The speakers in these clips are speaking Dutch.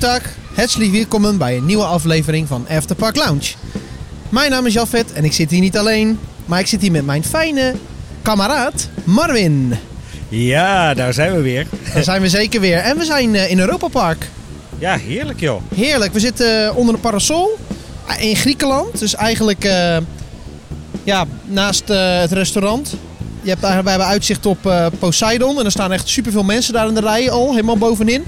Goedendag, herzlich welkom bij een nieuwe aflevering van Afterpark Lounge. Mijn naam is Jafet en ik zit hier niet alleen, maar ik zit hier met mijn fijne kameraad Marvin. Ja, daar zijn we weer. Daar zijn we zeker weer. En we zijn eh, in Europa Park. Ja, heerlijk joh. Heerlijk, we zitten eh, onder een parasol eh, in Griekenland. Dus eigenlijk ja, naast het restaurant. Je hebt eigenlijk, wij hebben uitzicht op Poseidon. En er staan echt superveel mensen daar in de rij al, helemaal bovenin.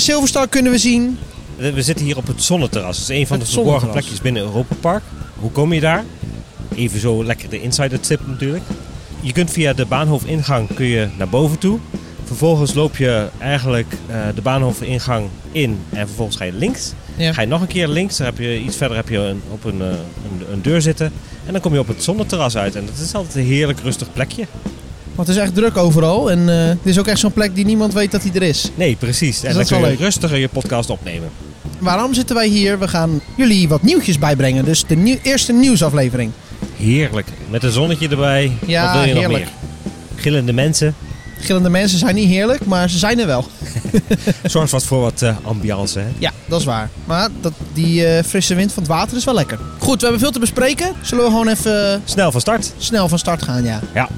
Silverstar kunnen we zien. We we zitten hier op het zonneterras. Dat is een van Het de verborgen plekjes binnen Europa Park. Hoe kom je daar? Even zo lekker de insider tip natuurlijk. Je kunt via de baanhofingang kun je naar boven toe. Vervolgens loop je eigenlijk eh, de baanhofingang in en vervolgens ga je links. Ja. Ga je nog een keer links, dan heb je iets verder heb je een, op een, eh, een, een deur zitten. En dan kom je op het zonneterras uit. En dat is altijd een heerlijk rustig plekje. Want het is echt druk overal. En eh, het is ook echt zo'n plek die niemand weet dat hij er is. Nee, precies. En dat dan kun wel je leuk. rustiger je podcast opnemen. Waarom zitten wij hier? We gaan jullie wat nieuwtjes bijbrengen. Dus de nieuw- eerste nieuwsaflevering. Heerlijk. Met een zonnetje erbij. Ja, Wat wil je heerlijk. nog meer? Gillende mensen. Gillende mensen zijn niet heerlijk, maar ze zijn er wel. Zorgt wat voor wat eh, ambiance. Hè? Ja, dat is waar. Maar dat, die eh, frisse wind van het water is wel lekker. Goed, we hebben veel te bespreken. Zullen we gewoon even Snel van start. snel van start gaan, ja. Ja.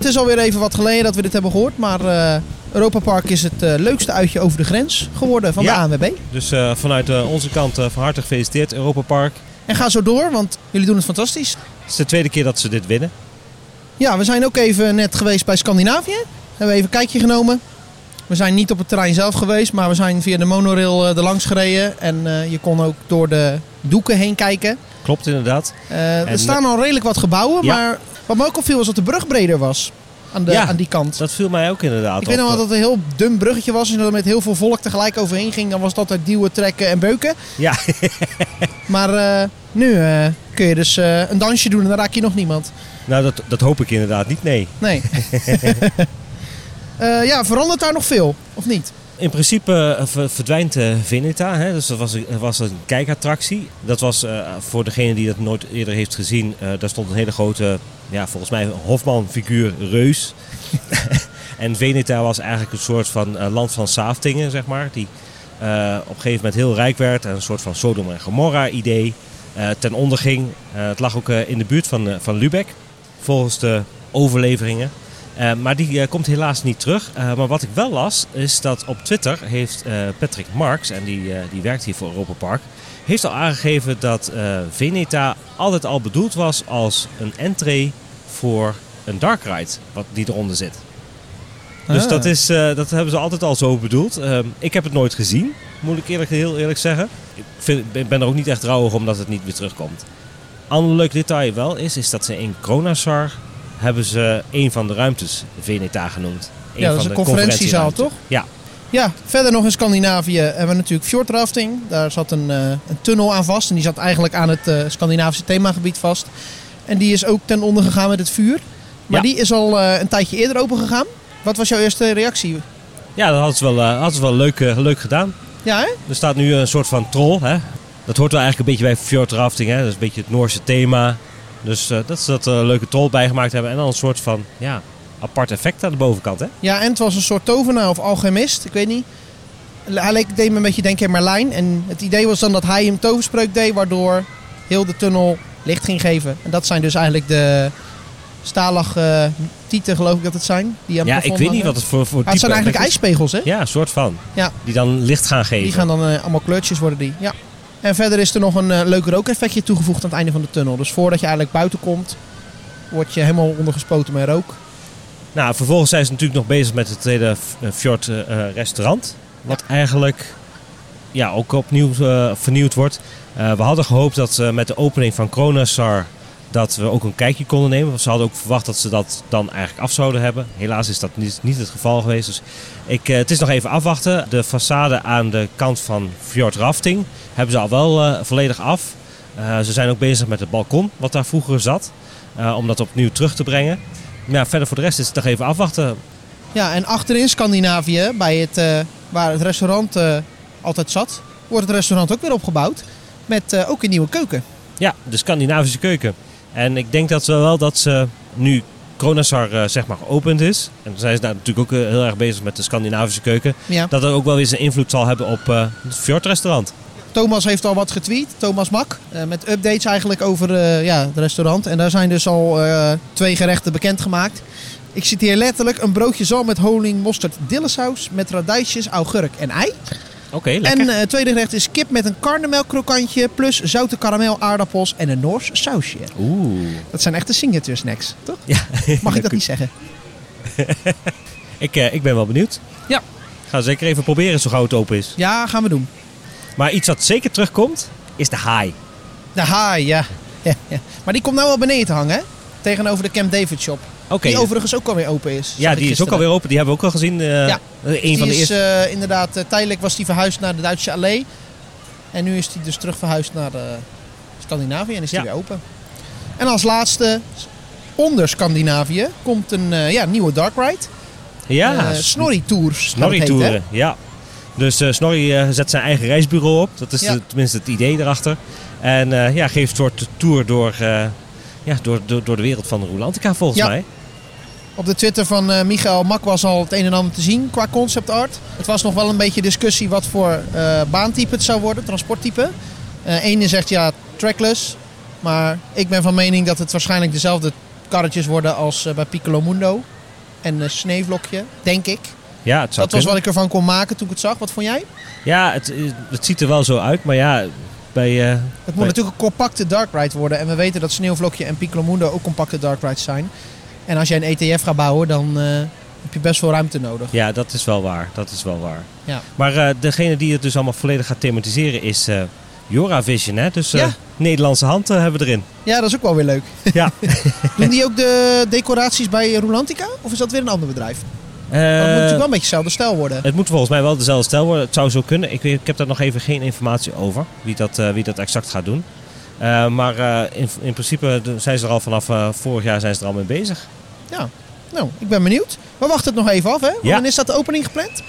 Het is alweer even wat geleden dat we dit hebben gehoord. Maar eh Europa Park is het eh, leukste uitje over de grens geworden van Ja. de ANWB. Dus eh, vanuit onze kant van harte gefeliciteerd Europa Park. En ga zo door, want jullie doen het fantastisch. Het is de tweede keer dat ze dit winnen. Ja, we zijn ook even net geweest bij Scandinavië. Hebben we even een kijkje genomen. We zijn niet op het terrein zelf geweest, maar we zijn via de monorail er langs gereden. En je kon ook door de doeken heen kijken. Klopt inderdaad. Er En- staan al redelijk wat gebouwen, Ja. maar wat me ook opviel was dat de brug breder was. Aan, de, Ja, aan die kant. Dat viel mij ook inderdaad Ik weet nog wel dat het een heel dun bruggetje was en dat er met heel veel volk tegelijk overheen ging. Dan was het altijd duwen, trekken en beuken. Ja, Maar eh, nu eh, kun je dus eh, een dansje doen en dan raak je nog niemand. nou dat, dat hoop ik inderdaad niet. Nee. Nee. Ja, verandert daar nog veel, of niet? In principe ver- verdwijnt Veneta. Hè? Dus dat was, een- dat was een kijkattractie. Dat was voor degene die dat nooit eerder heeft gezien. daar stond een hele grote, ja, volgens mij Hofman-figuur Reus. en Veneta was eigenlijk een soort van eh, land van Saaftingen, zeg maar. Die eh, op een gegeven moment heel rijk werd. En een soort van Sodom en Gomorra-idee eh, ten onder ging. Het lag ook in de buurt van, van Lübeck, volgens de overleveringen. Maar die komt helaas niet terug. Maar wat ik wel las, is dat op Twitter heeft Patrick Marks, en die, die werkt hier voor Europa Park, heeft al aangegeven dat eh, Veneta altijd al bedoeld was als een entree voor een dark ride, wat die eronder zit. Dus Ah. dat, is, eh, dat hebben ze altijd al zo bedoeld. Ehm, ik heb het nooit gezien, moet ik eerlijk, heel eerlijk zeggen. Ik vind, ben- ben er ook niet echt rouwig omdat het niet weer terugkomt. Ander leuk detail wel is, is dat ze in Kronasar hebben ze een van de ruimtes Veneta genoemd. Een ja, dat van is een de conferentiezaal, toch? Ja. Ja, verder nog in Scandinavië hebben we natuurlijk fjordrafting. Daar zat een, eh, een tunnel aan vast en die zat eigenlijk aan het eh, Scandinavische themagebied vast. En die is ook ten onder gegaan met het vuur. Maar Ja. die is al eh, een tijdje eerder open gegaan. Wat was jouw eerste reactie? Ja, dat hadden ze wel, hadden ze wel leuk, leuk gedaan. Ja, hè? Er staat nu een soort van troll. Hè? Dat hoort wel eigenlijk een beetje bij fjordrafting. Hè? Dat is een beetje het Noorse thema. Dus dat ze dat leuke troll bijgemaakt hebben. En dan een soort van ja, apart effect aan de bovenkant. Hè? Ja, en het was een soort tovenaar of alchemist, ik weet niet. Hij leek, deed me een beetje denken aan Merlijn. En het idee was dan dat hij een toverspreuk deed, waardoor heel de tunnel licht ging geven. En dat zijn dus eigenlijk de stalagtieten, geloof ik dat het zijn. Die aan Ja, ik weet niet wat het voor, voor Ah, het zijn eigenlijk ijspegels, hè? Ja, een soort van. Ja. Die dan licht gaan geven. Die gaan dan eh, allemaal kleurtjes worden die. Ja. En verder is er nog een eh, leuk rookeffectje toegevoegd aan het einde van de tunnel. Dus voordat je eigenlijk buiten komt, word je helemaal ondergespoten met rook. Nou, vervolgens zijn ze natuurlijk nog bezig met het hele eh, Fjord eh, eh, restaurant. Wat eigenlijk ja, ook opnieuw vernieuwd wordt. We hadden gehoopt dat eh, met de opening van Kronasar dat we ook een kijkje konden nemen. Want ze hadden ook verwacht dat ze dat dan eigenlijk af zouden hebben. Helaas is dat niet, niet het geval geweest. Dus ik, het is nog even afwachten. De façade aan de kant van Fjord Rafting hebben ze al wel volledig af. Ze zijn ook bezig met het balkon wat daar vroeger zat. om dat opnieuw terug te brengen. Ja, verder voor de rest is het nog even afwachten. Ja, en achterin Scandinavië, bij het, eh, waar het restaurant eh, altijd zat, wordt het restaurant ook weer opgebouwd. Met eh, ook een nieuwe keuken. Ja, de Scandinavische keuken. En ik denk dat ze wel dat ze nu Kronasar zeg maar geopend is, en zij is daar natuurlijk ook heel erg bezig met de Scandinavische keuken, Ja. dat dat ook wel weer zijn invloed zal hebben op het Fjord-restaurant. Thomas heeft al wat getweet, Thomas Mak, eh, met updates eigenlijk over eh, ja, het restaurant. En daar zijn dus al eh, twee gerechten bekendgemaakt. Ik citeer letterlijk een broodje zalm met honing, mosterd, dillesaus met radijsjes, augurk en ei. Oké, lekker. En het tweede gerecht is kip met een karnemelkrokantje plus zoute karamel, aardappels en een Noors sausje. Oeh. Dat zijn echte signature snacks, toch? Ja. Mag ik dat niet zeggen? Ik, ik ben wel benieuwd. Ja. Ga zeker even proberen zo gauw het open is. Ja, gaan we doen. Maar iets wat zeker terugkomt, is de haai. De haai, ja. ja, ja. Maar die komt nou wel beneden te hangen, hè? Tegenover de Camp David shop. Die overigens ook alweer open is. Ja, die is ook alweer open. Die hebben we ook al gezien. eh, Ja. Een van de die is eerste. eh, inderdaad, eh, tijdelijk was die verhuisd naar de Duitse Allee. En nu is die dus terug verhuisd naar Scandinavië en is die Ja. weer open. En als laatste, onder Scandinavië, komt een ja, nieuwe dark ride. ja, Snorri Tours. Snorri? Touren. Ja. Dus eh Snorri eh, zet zijn eigen reisbureau op. Dat is Ja. de- tenminste het idee erachter. En eh, ja, geeft een soort tour door, ja, door, door, door de wereld van de Rolantica volgens Ja. mij. Op de Twitter van eh, Michael Mak was al het een en ander te zien qua concept art. Het was nog wel een beetje discussie wat voor eh, baantype het zou worden, transporttype. Eh Ene zegt ja, trackless. Maar ik ben van mening dat het waarschijnlijk dezelfde karretjes worden als bij Piccolo Mundo. En een sneeuwvlokje, denk ik. Ja, het zou Dat was wat ik ervan kon maken toen ik het zag. Wat vond jij? Ja, het, het ziet er wel zo uit. Maar ja, bij... eh, Het moet bij- natuurlijk een compacte dark ride worden. En we weten dat Sneeuwvlokje en Piccolo Mundo ook compacte dark rides zijn. En als jij een ETF gaat bouwen, dan eh, heb je best veel ruimte nodig. Ja, dat is wel waar. Dat is wel waar. Ja. Maar eh, degene die het dus allemaal volledig gaat thematiseren is Joravision. Hè? Dus Ja. Nederlandse hand hebben we erin. Ja, dat is ook wel weer leuk. Ja. Doen die ook de decoraties bij Rolantica? Of is dat weer een ander bedrijf? Want het moet natuurlijk wel een beetje hetzelfde stijl worden. het moet volgens mij wel dezelfde stijl worden. Het zou zo kunnen. Ik, weet, ik heb daar nog even geen informatie over. Wie dat, eh, wie dat exact gaat doen. Eh, maar in, in principe zijn ze er al vanaf vorig jaar zijn ze er al mee bezig. Ja. Nou, ik ben benieuwd. We wachten het nog even af, hè? Ja. Wanneer is dat de opening gepland?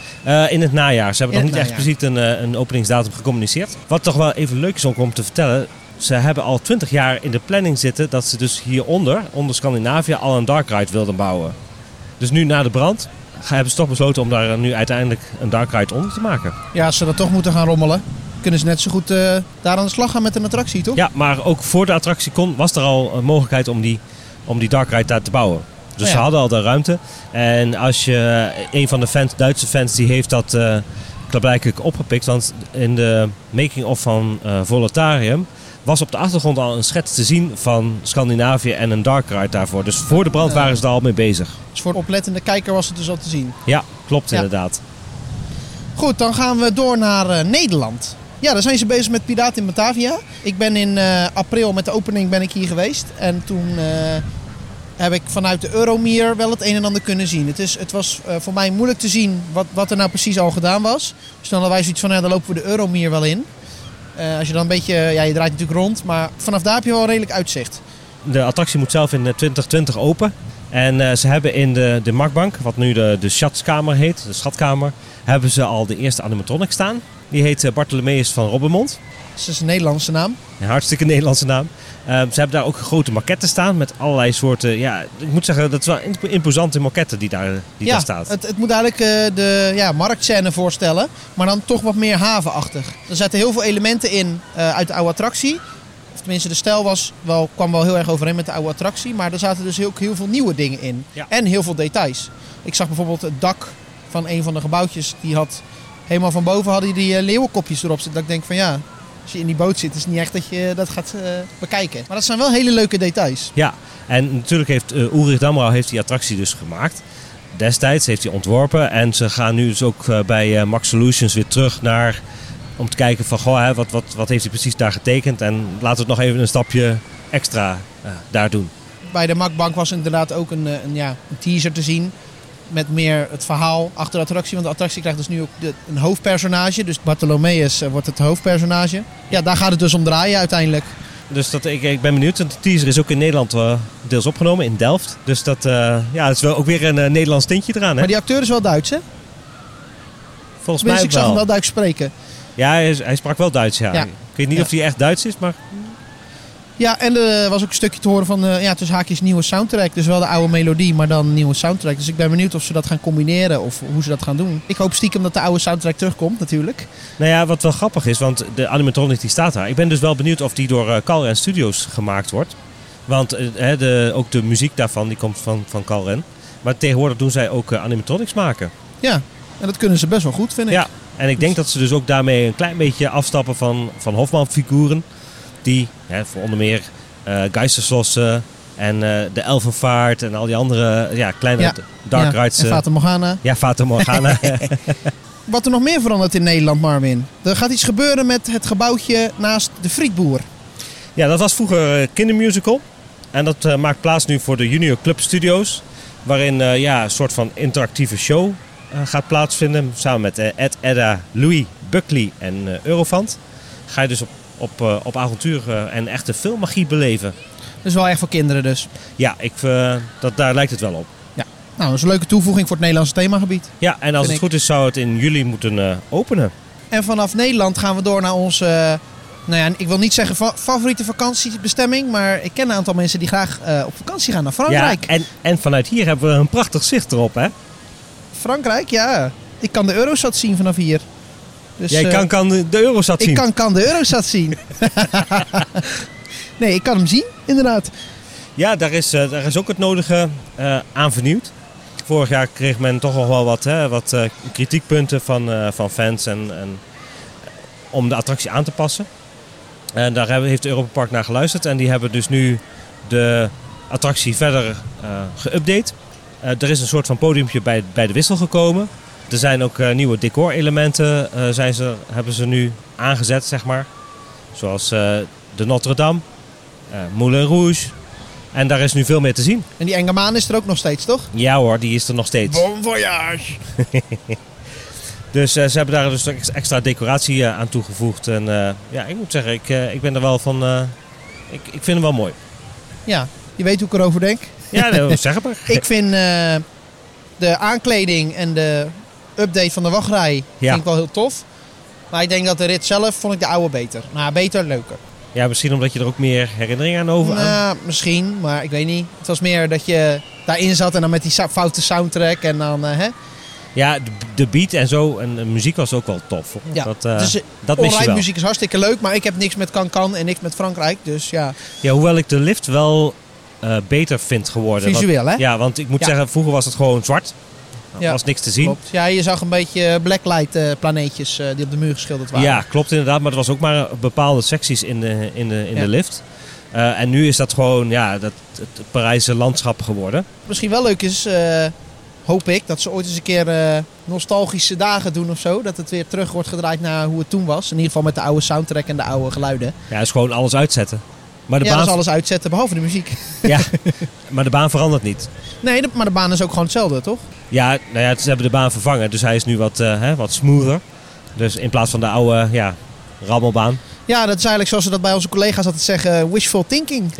In het najaar. Ze hebben In nog niet echt expliciet een, een openingsdatum gecommuniceerd. Wat toch wel even leuk is om te vertellen. Ze hebben al 20 jaar in de planning zitten dat ze dus hieronder, onder Scandinavië, al een dark ride wilden bouwen. Dus nu na de brand hebben ze toch besloten om daar nu uiteindelijk een dark ride onder te maken. Ja, als ze dat toch moeten gaan rommelen, kunnen ze net zo goed eh, daar aan de slag gaan met een attractie, toch? Ja, maar ook voor de attractie kon, was er al een mogelijkheid om die, om die dark ride daar te bouwen. Dus Oh ja. ze hadden al de ruimte. En als je een van de fans, Duitse fans, die heeft dat eh klaarblijkelijk opgepikt. Want in de making-of van eh Volatarium was op de achtergrond al een schets te zien van Scandinavië en een dark ride daarvoor. Dus voor de brand Ja. waren ze er al mee bezig. Dus voor de oplettende kijker was het dus al te zien. Ja, klopt Ja. inderdaad. Goed, dan gaan we door naar eh, Nederland. Ja, daar zijn ze bezig met Piraten in Batavia. Ik ben in eh, april met de opening ben ik hier geweest. En toen eh, heb ik vanuit de Euromier wel het een en ander kunnen zien. Het, is, het was voor mij moeilijk te zien wat, wat er nou precies al gedaan was. Dus dan hadden wij zoiets van, nou, dan lopen we de Euromier wel in. Eh, als je dan een beetje, ja, je draait natuurlijk rond. Maar vanaf daar heb je wel redelijk uitzicht. De attractie moet zelf in eh, 2020 open. En eh, ze hebben in de, de Markbank, wat nu de, de Schatzkamer heet, de schatkamer, hebben ze al de eerste animatronic staan. Die heet eh, Bartholomeus van Robbenmond. Dus dat is een Nederlandse naam. Een hartstikke Nederlandse naam. Eh, ze hebben daar ook grote maquetten staan met allerlei soorten. Ja, ik moet zeggen, dat is wel imp- imposante maquetten die daar, die ja, daar staat. Het, het moet eigenlijk eh, de ja, marktscène voorstellen, maar dan toch wat meer havenachtig. Er zaten heel veel elementen in eh, uit de oude attractie. Of tenminste, de stijl was wel, kwam wel heel erg overeen met de oude attractie. Maar er zaten dus heel, heel veel nieuwe dingen in. Ja. En heel veel details. Ik zag bijvoorbeeld het dak van een van de gebouwtjes. Die had helemaal van boven hadden die leeuwenkopjes erop zitten. Dat ik denk van ja, als je in die boot zit, is het niet echt dat je dat gaat eh, bekijken. Maar dat zijn wel hele leuke details. Ja, en natuurlijk heeft uh, Ulrich Damrau heeft die attractie dus gemaakt. Destijds heeft hij ontworpen. En ze gaan nu dus ook uh, bij Max Solutions weer terug naar... Om te kijken van, goh, hè, wat, wat, wat heeft hij precies daar getekend? En laten we het nog even een stapje extra daar doen. Bij de Macbank was inderdaad ook een, een, ja, een teaser te zien. Met meer het verhaal achter de attractie. Want de attractie krijgt dus nu ook de, een hoofdpersonage. Dus Bartholomeus wordt het hoofdpersonage. Ja, daar gaat het dus om draaien uiteindelijk. Dus dat, ik, ik ben benieuwd. De teaser is ook in Nederland uh, deels opgenomen, in Delft. Dus dat uh, ja, is wel ook weer een uh, Nederlands tintje eraan. Hè? Maar die acteur is wel Duits, hè? Volgens mij ik zag wel. hem wel Duits spreken. Ja, hij, hij, sprak wel Duits, ja. Ja. Ik weet niet ja. of hij echt Duits is, maar... Ja, en er was ook een stukje te horen van, eh, ja, tussen haakjes nieuwe soundtrack. Dus wel de oude melodie, maar dan nieuwe soundtrack. Dus ik ben benieuwd of ze dat gaan combineren of hoe ze dat gaan doen. Ik hoop stiekem dat de oude soundtrack terugkomt, natuurlijk. Nou ja, wat wel grappig is, want de animatronic die staat daar. Ik ben dus wel benieuwd of die door uh, Calren Studios gemaakt wordt. Want uh, de, ook de muziek daarvan die komt van, van Calren. Maar tegenwoordig doen zij ook uh, animatronics maken. Ja, en dat kunnen ze best wel goed, vind ik. Ja, en ik denk dat ze dus ook daarmee een klein beetje afstappen van, van Hofman-figuren. Die hè, voor onder meer uh, Geisterslossen en uh, de Elfenvaart en al die andere ja, kleine Ja. dark ja. rides. En eh, Fata Morgana. ja, Fata Morgana. Wat er nog meer verandert in Nederland, Marvin? Er gaat iets gebeuren met het gebouwtje naast de Frietboer. ja, dat was vroeger eh, kindermusical. En dat eh, maakt plaats nu voor de Junior Club Studios. Waarin eh, ja, een soort van interactieve show eh, gaat plaatsvinden. Samen met eh, Ed, Edda, Louis, Buckley en eh, Eurofant. Ga je dus op, op, eh, op avontuur eh, en echte filmmagie beleven. Dus wel echt voor kinderen dus. Ja, ik, eh, dat, daar lijkt het wel op. Nou, dat is een leuke toevoeging voor het Nederlandse themagebied. Ja, en als het goed is zou het in juli moeten openen. En vanaf Nederland gaan we door naar onze, nou ja, ik wil niet zeggen fa- favoriete vakantiebestemming, maar ik ken een aantal mensen die graag op vakantie gaan naar Frankrijk. Ja, en, en vanuit hier hebben we een prachtig zicht erop, hè? Frankrijk, ja. Ik kan de Eurosat zien vanaf hier. Dus, Jij eh, kan, kan de de Eurosat ik zien. kan, kan de Eurosat zien. nee, ik kan hem zien, inderdaad. Ja, daar is, eh, daar is ook het nodige eh, aan vernieuwd. Vorig jaar kreeg men toch nog wel wat, hè, wat kritiekpunten van, van fans en, en, om de attractie aan te passen. En daar heeft Europa Park naar geluisterd en die hebben dus nu de attractie verder eh geüpdate. Er is een soort van podiumpje bij, bij de wissel gekomen. Er zijn ook eh, nieuwe decorelementen eh, zijn ze, hebben ze nu aangezet, zeg maar. Zoals eh, de Notre Dame, eh, Moulin Rouge. En daar is nu veel meer te zien. En die enge maan is er ook nog steeds, toch? Ja hoor, die is er nog steeds. Bon voyage! Dus eh, ze hebben daar dus ex- extra decoratie aan toegevoegd. En eh, ja, ik moet zeggen, ik, ik ben er wel van... eh, ik, ik vind hem wel mooi. Ja, je weet hoe ik erover denk. Ja, zeg maar. Ik vind eh, de aankleding en de update van de wachtrij Ja. vind ik wel heel tof. Maar ik denk dat de rit zelf vond ik de oude beter. Nou, beter, leuker. Ja, misschien omdat je er ook meer herinneringen aan over... aan- Nou, misschien, maar ik weet niet. Het was meer dat je daarin zat en dan met die foute soundtrack en dan, eh, hè. Ja, de, de beat en zo. En de muziek was ook wel tof. Hoor. Ja, dat, eh, dus eh, dat mis je online wel. muziek is hartstikke leuk, maar ik heb niks met Cancan en niks met Frankrijk. Dus ja, Ja, hoewel ik de lift wel beter vind geworden. Want- visueel hè. ja, want ik moet Ja. zeggen, vroeger was het gewoon zwart. Er Ja, was niks te zien. Klopt. Ja, je zag een beetje blacklight eh, planeetjes eh, die op de muur geschilderd waren. Ja, klopt inderdaad. Maar er was ook maar bepaalde secties in de, in de, in Ja. de lift. Eh, en nu is dat gewoon ja, dat, het Parijse landschap geworden. Misschien wel leuk is, hoop ik, dat ze ooit eens een keer nostalgische dagen doen of zo. Dat het weer terug wordt gedraaid naar hoe het toen was. In ieder geval met de oude soundtrack en de oude geluiden. Ja, het is gewoon alles uitzetten. Maar de, ja, dat baan, is alles uitzetten, behalve de muziek. ja, maar de baan verandert niet. Nee, maar de baan is ook gewoon hetzelfde, toch? Ja, nou ja, ze hebben de baan vervangen. Dus hij is nu wat, eh, hè, wat smoother. Dus in plaats van de oude ja, rammelbaan. Ja, dat is eigenlijk zoals ze dat bij onze collega's altijd zeggen, wishful thinking.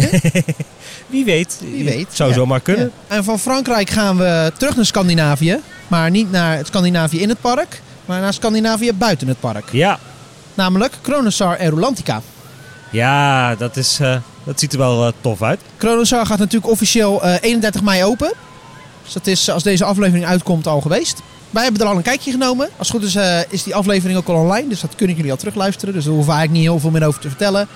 Wie weet. Wie weet. Zou Ja. zomaar kunnen. Ja. En van Frankrijk gaan we terug naar Scandinavië. Maar niet naar het Scandinavië in het park, maar naar Scandinavië buiten het park. Ja, Namelijk Kronosar en Rulantica. Ja dat, is, eh, dat ziet er wel eh, tof uit. Kronosar gaat natuurlijk officieel eh, 31 mei open. Dus dat is als deze aflevering uitkomt al geweest. Wij hebben er al een kijkje genomen. Als het goed is, eh, is die aflevering ook al online. Dus dat kunnen jullie al terugluisteren. Dus daar hoeven we eigenlijk niet heel veel meer over te vertellen.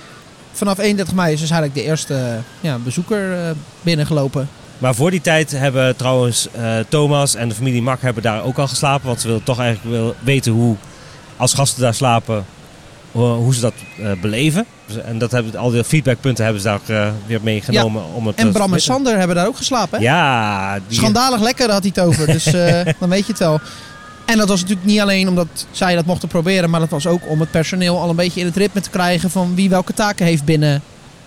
Vanaf 31 mei is dus eigenlijk de eerste eh, ja, bezoeker eh, binnengelopen. Maar voor die tijd hebben trouwens eh, Thomas en de familie Mak hebben daar ook al geslapen. Want ze wilden toch eigenlijk wel weten hoe, als gasten daar slapen, hoe, hoe ze dat eh, beleven. En dat hebben, al die feedbackpunten hebben ze daar eh, weer meegenomen. Om het En Bram en. Sander hebben daar ook geslapen. Hè? Ja, die, Schandalig lekker had hij het over. Dus eh, dan weet je het wel. En dat was natuurlijk niet alleen omdat zij dat mochten proberen. Maar dat was ook om het personeel al een beetje in het ritme te krijgen. Van wie welke taken heeft binnen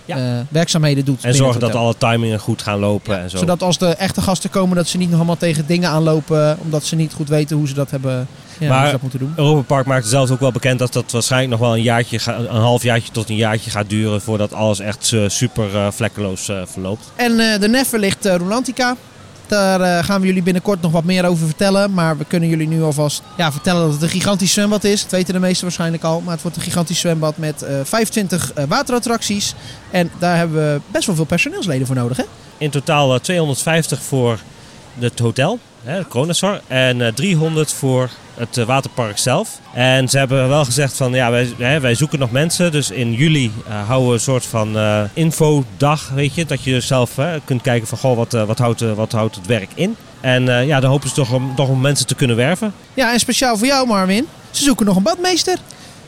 Ja. eh, werkzaamheden doet. en zorgen dat alle timingen goed gaan lopen en zo. Zodat als de echte gasten komen, dat ze niet nog allemaal tegen dingen aanlopen. Omdat ze niet goed weten hoe ze dat hebben ja, Maar- hoe ze dat moeten doen. Europa Park maakte zelfs ook wel bekend dat dat waarschijnlijk nog wel een jaartje, een half jaartje tot een jaartje gaat duren voordat alles echt eh, super eh, vlekkeloos eh, verloopt. En de Neffe ligt Rolantica. Daar gaan we jullie binnenkort nog wat meer over vertellen. Maar we kunnen jullie nu alvast ja, vertellen dat het een gigantisch zwembad is. Dat weten de meesten waarschijnlijk al. Maar het wordt een gigantisch zwembad met eh 25 eh, waterattracties. En daar hebben we best wel veel personeelsleden voor nodig, hè? In totaal eh, 250 voor het hotel, hè, het Kronasar. En eh, 300 voor het eh, waterpark zelf. En ze hebben wel gezegd van ja, wij, hè, wij zoeken nog mensen. Dus in juli eh, houden we een soort van eh, infodag, weet je. Dat je zelf hè, kunt kijken van goh, wat, wat, houdt, wat houdt het werk in. En ja, dan hopen ze toch om, toch om mensen te kunnen werven. Ja, en speciaal voor jou, Marvin. Ze zoeken nog een badmeester.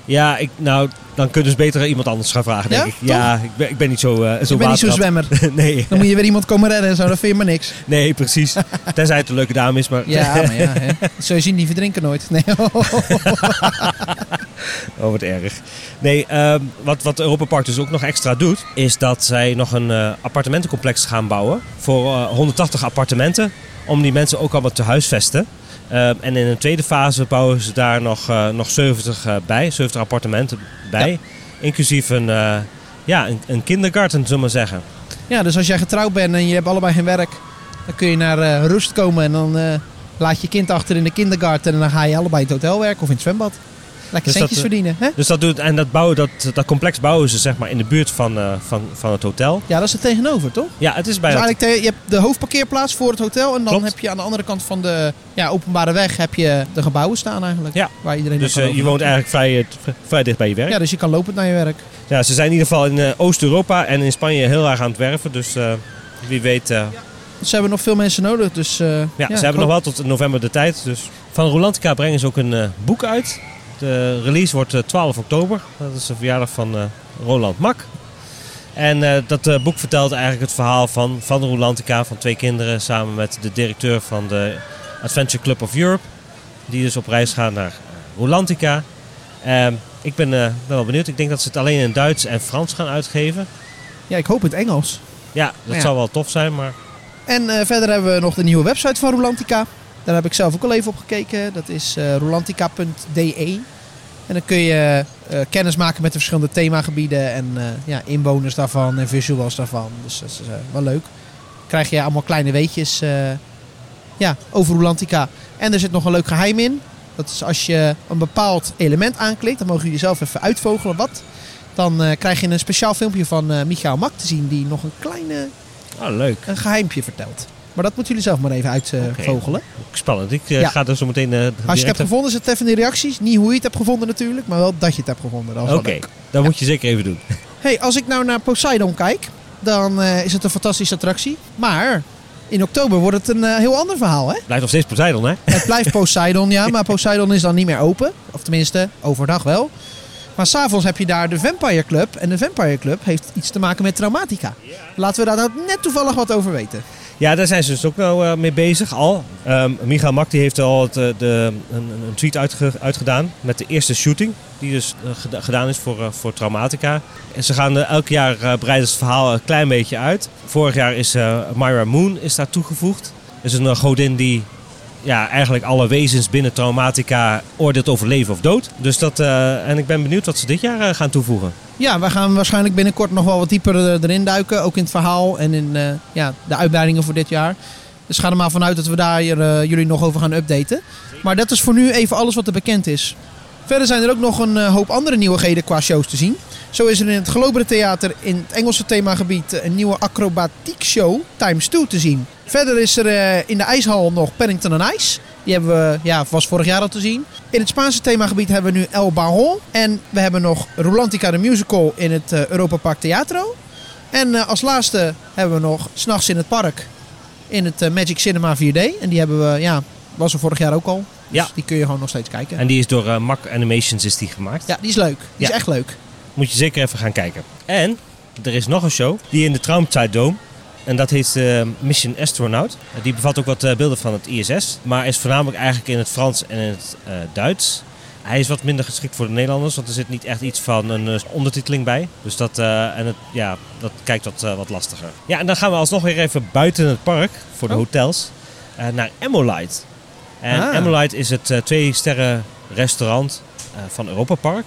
Ja, ik, nou, dan kun je dus beter iemand anders gaan vragen, denk Ja, ik. Ja, ik ben, ik ben niet zo, eh zo Ik ben niet zo'n waterrad. zwemmer. nee, Dan moet je weer iemand komen redden en zo. Dat vind je maar niks. nee, precies. Tenzij het een leuke dame is, maar... Ja, maar ja. Hè. Je zien, die verdrinken nooit. Nee. Oh, wat erg. Nee, ehm, wat, wat Europa Park dus ook nog extra doet, is dat zij nog een eh, appartementencomplex gaan bouwen voor eh, 180 appartementen, om die mensen ook allemaal te huisvesten. Ehm, en in een tweede fase bouwen ze daar nog, eh, nog 70 eh, bij, 70 appartementen bij, inclusief een, eh, ja, een, een kindergarten, zullen we maar zeggen. Ja, dus als jij getrouwd bent en je hebt allebei geen werk, dan kun je naar eh, rust komen en dan eh, laat je kind achter in de kindergarten en dan ga je allebei in het hotel werken of in het zwembad. Lekker Dus dat, centjes eh, verdienen. Hè? Dus dat doet, en dat, bouwen, dat, dat complex bouwen ze zeg maar in de buurt van, eh, van, van het hotel. Ja, dat is er tegenover, toch? Ja, het is Dus bij eigenlijk te- je hebt de hoofdparkeerplaats voor het hotel en dan Klopt. heb je aan de andere kant van de ja, openbare weg heb je de gebouwen staan eigenlijk. Ja. Waar iedereen dus eh, je woont eigenlijk vrij, vrij dicht bij je werk. Ja, dus je kan lopend naar je werk. Ja, ze zijn in ieder geval in Oost-Europa en in Spanje heel erg aan het werven. Dus eh, wie weet. Ze hebben nog veel mensen nodig, dus eh, ja, ze hebben nog wel tot november de tijd. Dus. Van Rolantica brengen ze ook een boek uit. De release wordt eh, 12 oktober. Dat is de verjaardag van eh, Roland Mak. En eh, dat eh, boek vertelt eigenlijk het verhaal van, van Rolantica, van twee kinderen, samen met de directeur van de Adventure Club of Europe. Die dus op reis gaan naar eh, Rolantica. Ehm, ik ben, eh, ben wel benieuwd. Ik denk dat ze het alleen in Duits en Frans gaan uitgeven. Ja, ik hoop het Engels. Ja, dat Ja. zou wel tof zijn, maar En eh, verder hebben we nog de nieuwe website van Rolantica. Daar heb ik zelf ook al even op gekeken. Dat is eh rolantica.de. En dan kun je eh, kennis maken met de verschillende themagebieden en eh, ja, inwoners daarvan en visuals daarvan. Dus dat is wel leuk. Krijg je allemaal kleine weetjes ja, over Rolantica. En er zit nog een leuk geheim in. Dat is als je een bepaald element aanklikt, dan mogen jullie zelf even uitvogelen wat. Dan krijg je een speciaal filmpje van eh Michael Mak te zien die nog een kleine oh, leuk. een geheimpje vertelt. Maar dat moeten jullie zelf maar even uitvogelen. Spannend. Ik eh, Ja. ga er zo meteen. eh, Als je het hebt gevonden, zet even in de reacties. Niet hoe je het hebt gevonden natuurlijk, maar wel dat je het hebt gevonden. Oké, leuk. dat moet je zeker even doen. Hey, als ik nou naar Poseidon kijk, dan eh, is het een fantastische attractie. Maar in oktober wordt het een heel ander verhaal. Hè? Blijft nog steeds Poseidon, hè? Het blijft Poseidon, ja, maar Poseidon is dan niet meer open. Of tenminste, overdag wel. Maar s'avonds heb je daar de Vampire Club. En de Vampire Club heeft iets te maken met traumatica. Laten we daar nou net toevallig wat over weten. Ja, daar zijn ze dus ook wel eh, mee bezig al. Ehm Michael Mak heeft al het, eh, de, een, een tweet uitge- uitgedaan met de eerste shooting. Die dus eh, geda- gedaan is voor, voor Traumatica. En ze gaan eh, elk jaar breiden het verhaal een klein beetje uit. Vorig jaar is Myra Moon is daar toegevoegd. Dat is een godin die ja, eigenlijk alle wezens binnen Traumatica oordeelt over leven of dood. Dus dat, en ik ben benieuwd wat ze dit jaar gaan toevoegen. Ja, we gaan waarschijnlijk binnenkort nog wel wat dieper eh, erin duiken. Ook in het verhaal en in eh, ja, de uitbreidingen voor dit jaar. Dus ga er maar vanuit dat we daar eh, jullie nog over gaan updaten. Maar dat is voor nu even alles wat er bekend is. Verder zijn er ook nog een hoop andere nieuwigheden qua shows te zien. Zo is er in het Globere Theater in het Engelse themagebied een nieuwe acrobatiek show Times 2 te zien. Verder is er eh, in de ijshal nog Paddington on Ice. Die hebben we, ja, was vorig jaar al te zien. In het Spaanse themagebied hebben we nu El Baron. En we hebben nog Rolantica de Musical in het eh, Europa Park Teatro. En eh, als laatste hebben we nog S'nachts in het Park in het Magic Cinema 4D. En die hebben we, ja, was er vorig jaar ook al. Dus Ja. die kun je gewoon nog steeds kijken. En die is door eh, Mak Animations is die gemaakt. Ja, die is leuk. Die is Ja. echt leuk. Moet je zeker even gaan kijken. En er is nog een show die in de Traumzeit En dat heet eh, Mission Astronaut. Die bevat ook wat eh, beelden van het ISS. Maar is voornamelijk eigenlijk in het Frans en in het eh, Duits. Hij is wat minder geschikt voor de Nederlanders. Want er zit niet echt iets van een ondertiteling bij. Dus dat, en het, ja, dat kijkt wat, wat lastiger. Ja, en dan gaan we alsnog weer even buiten het park. Voor de Oh. hotels. naar Emolite. En Ah. Emolite is het twee sterren restaurant van Europa Park.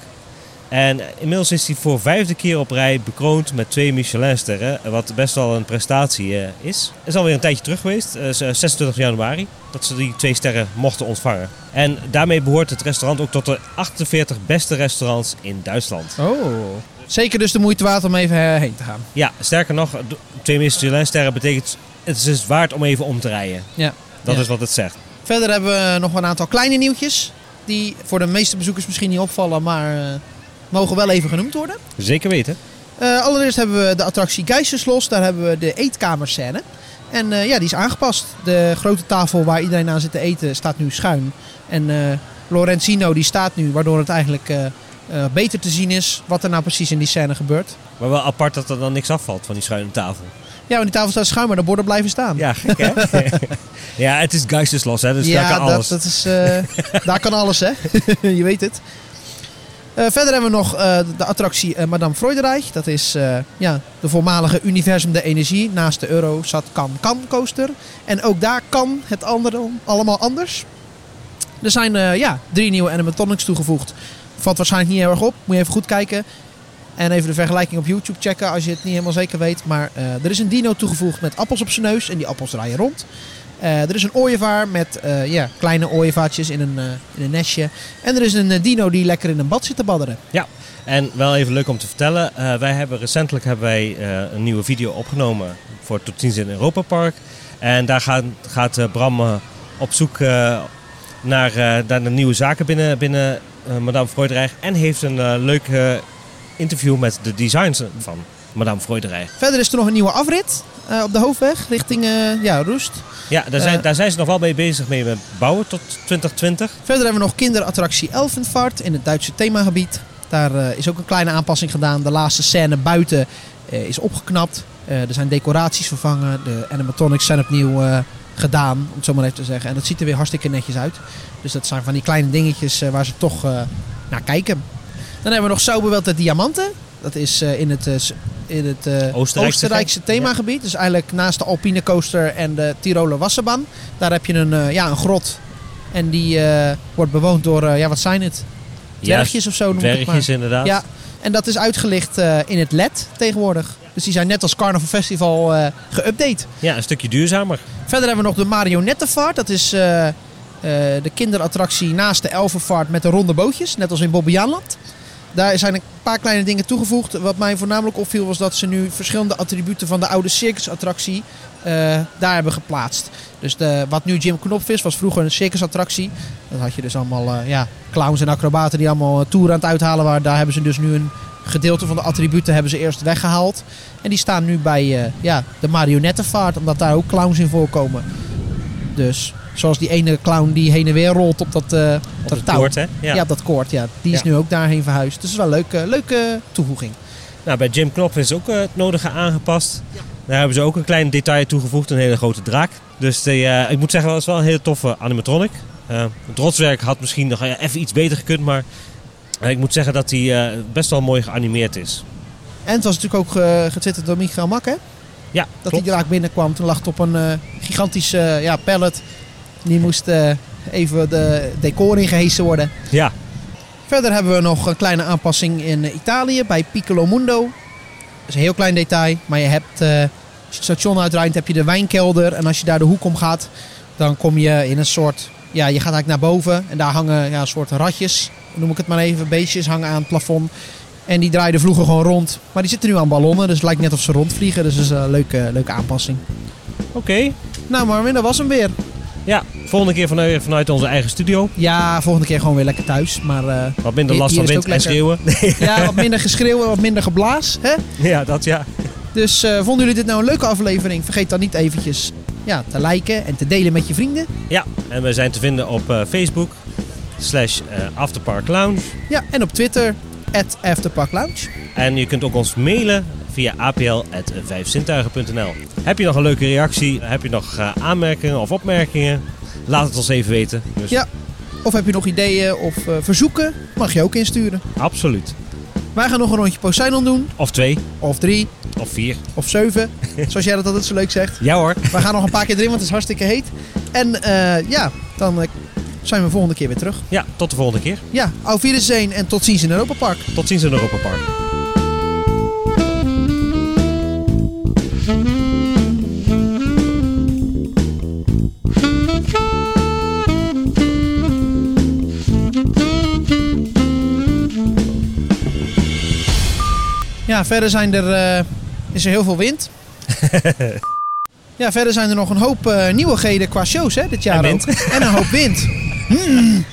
En inmiddels is hij voor vijfde keer op rij bekroond met twee Michelinsterren. Wat best wel een prestatie eh, is. Het is alweer een tijdje terug geweest, eh, 26 januari, dat ze die twee sterren mochten ontvangen. En daarmee behoort het restaurant ook tot de 48 beste restaurants in Duitsland. Oh. Zeker dus de moeite waard om even eh, heen te gaan. Ja, sterker nog, twee Michelinsterren betekent het is dus waard om even om te rijden. Ja. Dat Ja. is wat het zegt. Verder hebben we nog een aantal kleine nieuwtjes. Die voor de meeste bezoekers misschien niet opvallen, maar eh, mogen wel even genoemd worden. Zeker weten. Eh, allereerst hebben we de attractie Geiselslos. Daar hebben we de eetkamerscène. En eh, ja, die is aangepast. De grote tafel waar iedereen aan zit te eten staat nu schuin. En eh, Lorenzino die staat nu, waardoor het eigenlijk beter te zien is wat er nou precies in die scène gebeurt. Maar wel apart dat er dan niks afvalt van die schuine tafel. Ja, want die tafel staat schuin, maar de borden blijven staan. Ja, gek hè? ja, het is geisteslos hè, dus daar kan dat, alles. dat is, eh, daar kan alles, hè? je weet het. Eh, verder hebben we nog eh, de attractie eh, Madame Freudenreich. Dat is ja, de voormalige Universum de Energie. Naast de Eurosat Kan Kan coaster. En ook daar kan het andere allemaal anders. Er zijn ja, drie nieuwe animatronics toegevoegd. Valt waarschijnlijk niet heel erg op. Moet je even goed kijken. En even de vergelijking op YouTube checken als je het niet helemaal zeker weet. Maar er is een dino toegevoegd met appels op zijn neus. En die appels draaien rond. Eh, er is een ooievaar met eh, ja, kleine ooievaartjes in een, eh, in een nestje. En er is een dino die lekker in een bad zit te badderen. En wel even leuk om te vertellen, wij hebben recentelijk hebben wij een nieuwe video opgenomen voor Tot ziens in Europa Park. En daar gaat, gaat Bram op zoek naar, naar de nieuwe zaken binnen, binnen Madame Freudenreich. En heeft een leuk interview met de designers van Madame Freudenreich. Verder is er nog een nieuwe afrit eh, op de hoofdweg richting eh, ja, Roest. Ja, daar zijn, Eh. daar zijn ze nog wel mee bezig mee met bouwen tot 2020. Verder hebben we nog kinderattractie Elfenvaart in het Duitse themagebied. Daar is ook een kleine aanpassing gedaan. De laatste scène buiten is opgeknapt. Er zijn decoraties vervangen. De animatronics zijn opnieuw gedaan, om het zo maar even te zeggen. En dat ziet er weer hartstikke netjes uit. Dus dat zijn van die kleine dingetjes waar ze toch naar kijken. Dan hebben we nog Sauberwelt de Diamanten. Dat is in het, in het eh, Oostenrijkse Oostenrijkse ge- themagebied. Dus eigenlijk naast de Alpine Coaster en de Tiroler Wasserbaan. Daar heb je een, eh, ja, een grot. En die eh, wordt bewoond door, ja wat zijn het? Dwergjes of zo noem ik het maar. Dwergjes inderdaad. Ja, en dat is uitgelicht in het LED tegenwoordig. Dus die zijn net als Carnival Festival geüpdate. ja, een stukje duurzamer. Verder hebben we nog de Marionettenvaart. Dat is de kinderattractie naast de Elfenvaart met de ronde bootjes. Net als in Bobbejaanland. Daar zijn een paar kleine dingen toegevoegd. Wat mij voornamelijk opviel was dat ze nu verschillende attributen van de oude circusattractie eh, daar hebben geplaatst. Dus de, wat nu Jim Knopf is, was vroeger een circusattractie. Dan had je dus allemaal eh, ja, clowns en acrobaten die allemaal eh, toeren aan het uithalen waren. Daar hebben ze dus nu een gedeelte van de attributen hebben ze eerst weggehaald. En die staan nu bij ja, de marionettenvaart, omdat daar ook clowns in voorkomen. Dus zoals die ene clown die heen en weer rolt op dat, eh, Op dat touw. koord, hè? Ja. op dat koord. Ja. Die is Ja. nu ook daarheen verhuisd. Dus is wel een leuke, leuke toevoeging. Nou, bij Jim Knopf is ook eh, het nodige aangepast. Daar hebben ze ook een klein detail toegevoegd, een hele grote draak. Dus die, eh, ik moet zeggen, dat is wel een hele toffe animatronic. Het rotswerk had misschien nog even iets beter gekund, maar ik moet zeggen dat hij best wel mooi geanimeerd is. En het was natuurlijk ook getwitterd door Michael Mak, hè? Ja, Dat klopt. die draak binnenkwam. Toen lag het op een gigantische ja, pallet. Die moest eh, even de decor ingehesen worden. Ja, Verder hebben we nog een kleine aanpassing in Italië bij Piccolo Mundo. Dat is een heel klein detail, maar je hebt, eh, als je het station uitrijdt, heb je de wijnkelder. En als je daar de hoek om gaat, dan kom je in een soort, ja, je gaat eigenlijk naar boven. En daar hangen ja, een soort ratjes, noem ik het maar even, beestjes hangen aan het plafond. En die draaiden vroeger gewoon rond. Maar die zitten nu aan ballonnen, dus het lijkt net of ze rondvliegen. Dus dat is een leuke, leuke aanpassing. oké. Nou Marvin, dat was hem weer. Ja, volgende keer vanuit, vanuit onze eigen studio. Ja, volgende keer gewoon weer lekker thuis. Maar eh, Wat minder last van wind en schreeuwen. ja, wat minder geschreeuw en wat minder geblaas. Hè? ja, dat ja. Dus eh, vonden jullie dit nou een leuke aflevering? Vergeet dan niet eventjes ja, te liken en te delen met je vrienden. Ja, en we zijn te vinden op eh, Facebook slash Afterpark Lounge. Ja, en op Twitter, at Afterpark Lounge. En je kunt ook ons mailen via apl.vijfzintuigen.nl. Heb je nog een leuke reactie? Heb je nog eh, aanmerkingen of opmerkingen? Laat het ons even weten. Dus Ja. Of heb je nog ideeën of eh, verzoeken? Mag je ook insturen. absoluut. Wij gaan nog een rondje Poseidon doen. Of twee, Of drie, of vier. of zeven. zoals jij dat altijd zo leuk zegt. Ja hoor. We gaan nog een paar keer erin, want het is hartstikke heet. En eh, ja, dan zijn we volgende keer weer terug. Ja, tot de volgende keer. Ja, Wiedersehen en tot ziens in Europa Park. Tot ziens in Europa Park. Ja, verder zijn er, eh, is er heel veel wind. ja, verder zijn er nog een hoop eh, nieuwigheden qua shows hè, dit jaar En ook. En een hoop wind. Mm.